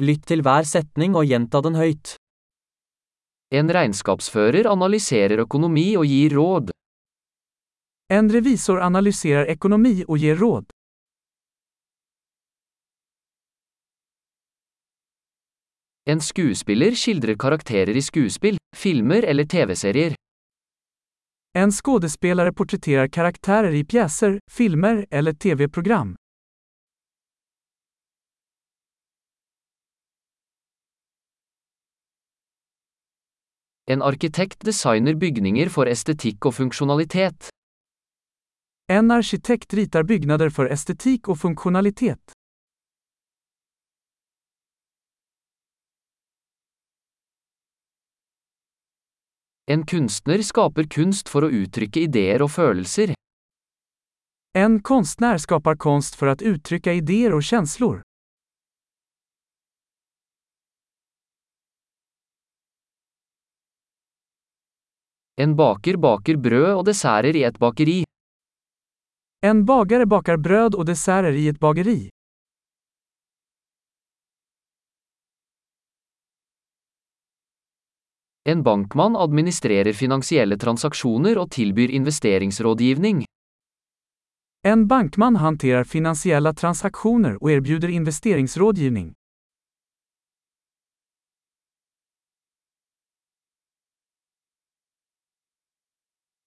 Lytt til hver setning og gjenta den høyt. En regnskapsfører analyserer økonomi og gir råd. En revisor analyserar ekonomi och ger råd. En skuespiller skildrer karakterer i skuespill, filmer eller TV-serier. En skådespelare porträtterar karaktärer i pjäser, filmer eller tv-program. En arkitekt designer bygninger for estetikk og funksjonalitet. En arkitekt ritar byggnader för estetik och funktionalitet. En kunstner skaper kunst for å uttrykke ideer og følelser. En konstnär skapar konst för att uttrycka idéer och känslor. En baker baker brød og desserter i et bakeri. En bagare bakar bröd och desserter i ett bageri. En bankmann administrerer finansielle transaksjoner og tilbyr investeringsrådgivning. En bankman hanterar finansiella transaktioner och erbjuder investeringsrådgivning.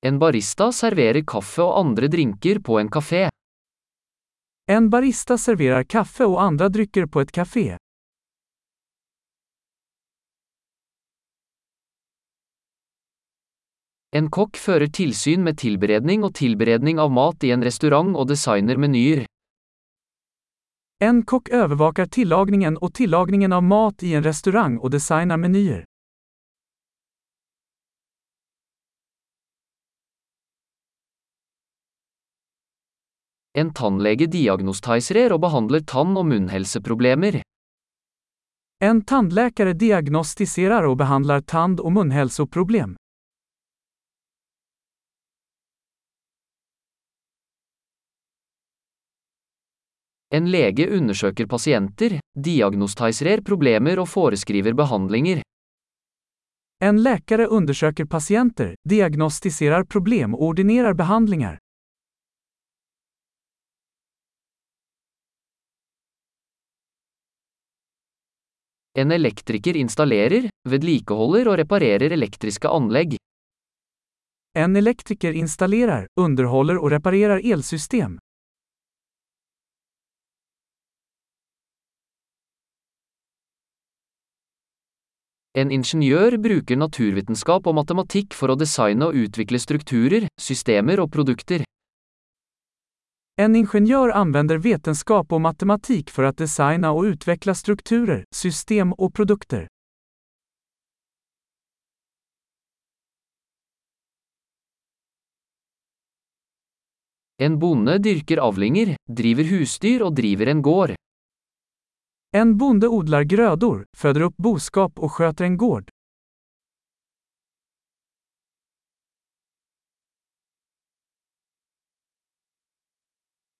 En barista serverer kaffe og andre drinker på en kafé. En barista serverar kaffe och andra drycker på ett café. En kokk fører tilsyn med tilberedning og tilberedning av mat i en restaurant og designer menyer. En kock övervakar tillagningen och tillagningen av mat i en restaurang och designar menyer. En tannlege diagnostiserer og behandler tann- og munnhelseproblemer. En tandläkare diagnostiserar och behandlar tand- och munhälsoproblem. En lege undersøker pasienter, diagnostiserer problemer og foreskriver behandlinger. En läkare undersöker patienter, diagnostiserar problem och ordinerar behandlingar. En elektriker installerer, vedlikeholder og reparerer elektriske anlegg. En elektriker installerar, underhåller och reparerar elsystem. En ingeniør bruker naturvitenskap og matematikk for å designe og utvikle strukturer, systemer og produkter. En ingenjör använder vetenskap och matematik för att designa och utveckla strukturer, system och produkter. En bonde dyrker avlinger, driver husdyr og driver en gård. En bonde odlar grödor, föder upp boskap och sköter en gård.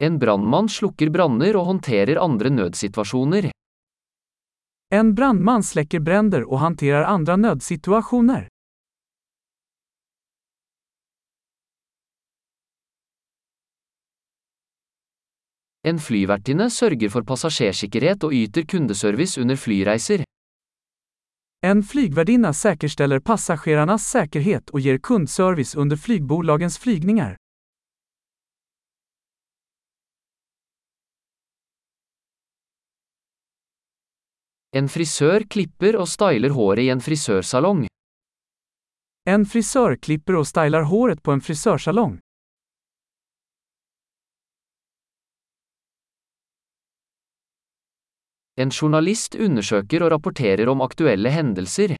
En brannmann slukker branner og håndterer andre nødsituasjoner. En brandman släcker bränder och hanterar andra nödsituationer. En flyvertinne sørger for passasjersikkerhet og yter kundeservice under flyreiser. En flygvärdinna säkerställer passagerarnas säkerhet och ger kundservice under flygbolagens flygningar. En frisør klipper og styler håret i en frisørsalong. En frisör klipper och stylar håret på en frisörsalong. En journalist undersøker og rapporterer om aktuelle hendelser.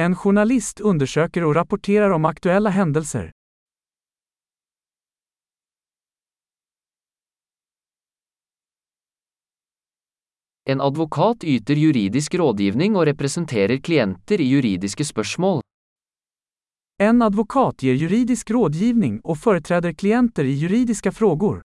En journalist undersöker och rapporterar om aktuella händelser. En advokat yter juridisk rådgivning og representerer klienter i juridiske spørsmål. En advokat ger juridisk rådgivning och företräder klienter i juridiska frågor.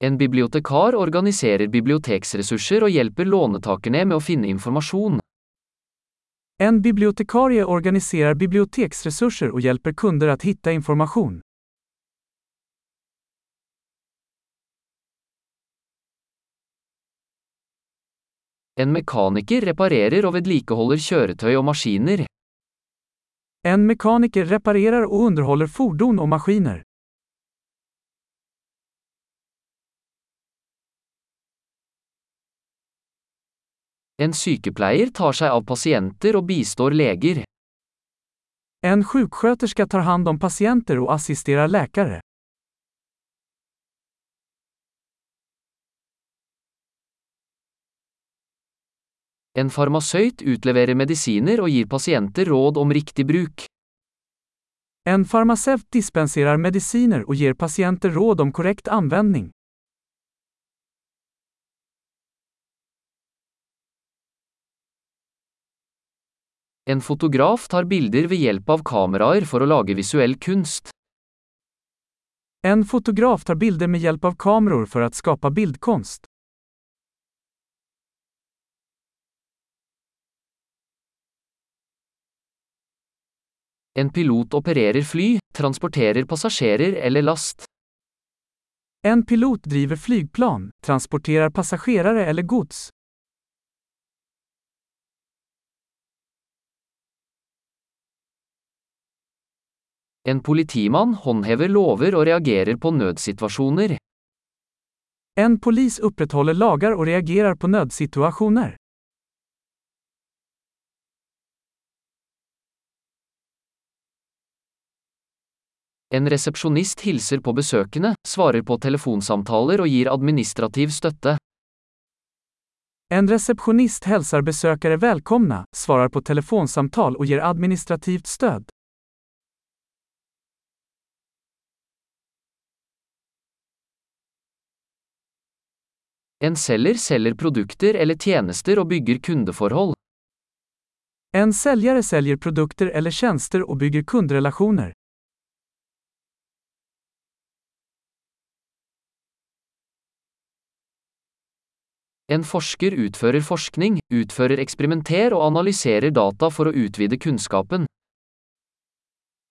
En bibliotekar organiserer biblioteksressurser og hjelper låntakerne med å finne informasjon. En bibliotekarie organiserar biblioteksresurser och hjälper kunder att hitta information. En mekaniker reparerer og vedlikeholder kjøretøy og maskiner. En mekaniker reparerar och underhåller fordon och maskiner. En sykepleier tar seg av pasienter og bistår leger. En sjuksköterska tar hand om patienter och assisterar läkare. En farmasøyt utleverer medisiner og gir pasienter råd om riktig bruk. En farmaceut dispenserar mediciner och ger patienter råd om korrekt användning. En fotograf tar bilder ved hjelp av kameraer for å lage visuell kunst. En fotograf tar bilder med hjälp av kameror för att skapa bildkonst. En pilot opererer fly, transporterer passasjerer eller last. En pilot driver flygplan, transporterar passagerare eller gods. En politimann håndhever lover og reagerer på nødsituasjoner. En polis upprätthåller lagar och reagerar på nödsituationer. En resepsjonist hilser på besøkende, svarer på telefonsamtaler og gir administrativ støtte. En receptionist hälsar besökare välkomna, svarar på telefonsamtal och ger administrativt stöd. En selger selger produkter eller tjenester og bygger kundeforhold. En säljare säljer produkter eller tjänster och bygger kundrelationer. En forsker utfører forskning, utfører eksperimenter og analyserer data for å utvide kunnskapen.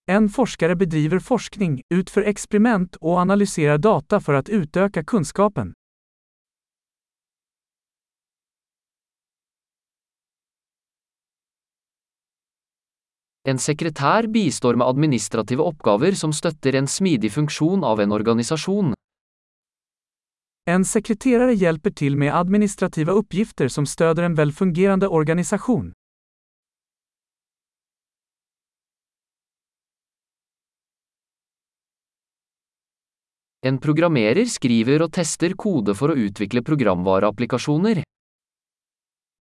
En forskare bedriver forskning, utför experiment och analyserar data för att utöka kunskapen. En sekretær bistår med administrative oppgaver som støtter en smidig funksjon av en organisasjon. En sekreterare hjälper till med administrativa uppgifter som stöder en välfungerande organisation. En programmerer skriver og tester kode for å utvikle programvareapplikasjoner.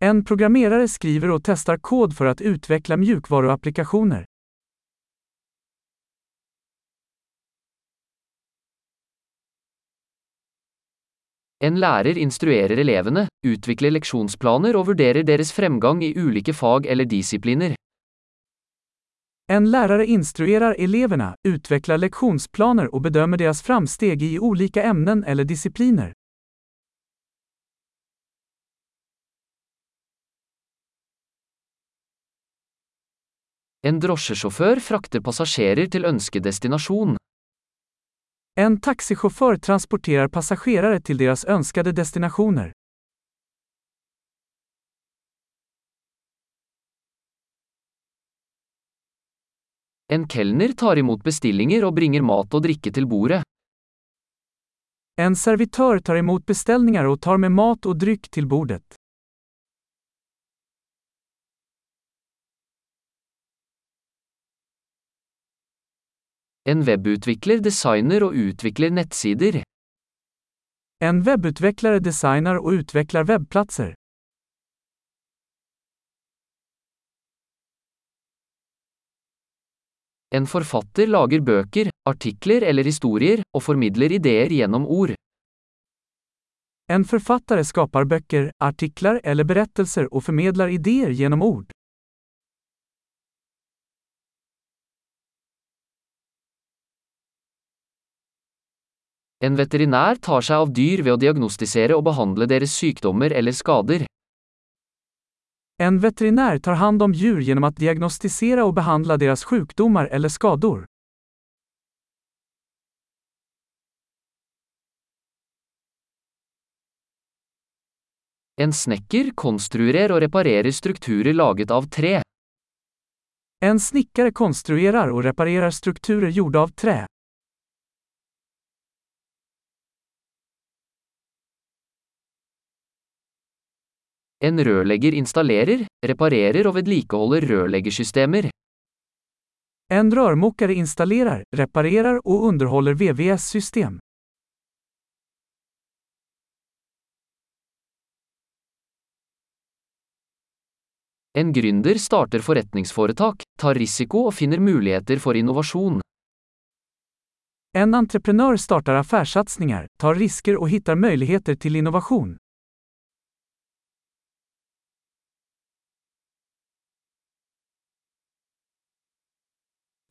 En programmerare skriver och testar kod för att utveckla mjukvaruapplikationer. En lærer instruerer elevene, utvikler leksjonsplaner og vurderer deres fremgang i ulike fag eller disipliner. En lärare instruerar eleverna, utvecklar lektionsplaner och bedömer deras framsteg i olika ämnen eller discipliner. En drosjesjåfør frakter passasjerer til ønskedestinasjon. En taxichaufför transporterar passagerare till deras önskade destinationer. En kelner tar imot bestillinger og bringer mat og drikke til bordet. En servitör tar emot beställningar och tar med mat och dryck till bordet. En webutvikler designer og utvikler nettsider. En webbutvecklare designar och utvecklar webbplatser. En forfatter lager bøker, artikler eller historier, og formidler ideer gjennom ord. En författare skapar böcker, artiklar eller berättelser och förmedlar idéer genom ord. En veterinær tar seg av dyr ved å diagnostisere og behandle deres sykdommer eller skader. En veterinär tar hand om djur genom att diagnostisera och behandla deras sjukdomar eller skador. En snekker konstruerer og reparerer strukturer laget av tre. En snickare konstruerar och reparerar strukturer gjorda av trä. En rørlegger installerer, reparerer og vedlikeholder rørleggersystemer. En rörmokare installerar, reparerar och underhåller VVS-system. En gründer starter forretningsforetak, tar risiko og finner muligheter for innovasjon. En entreprenör startar affärssatsningar, tar risker och hittar möjligheter till innovation.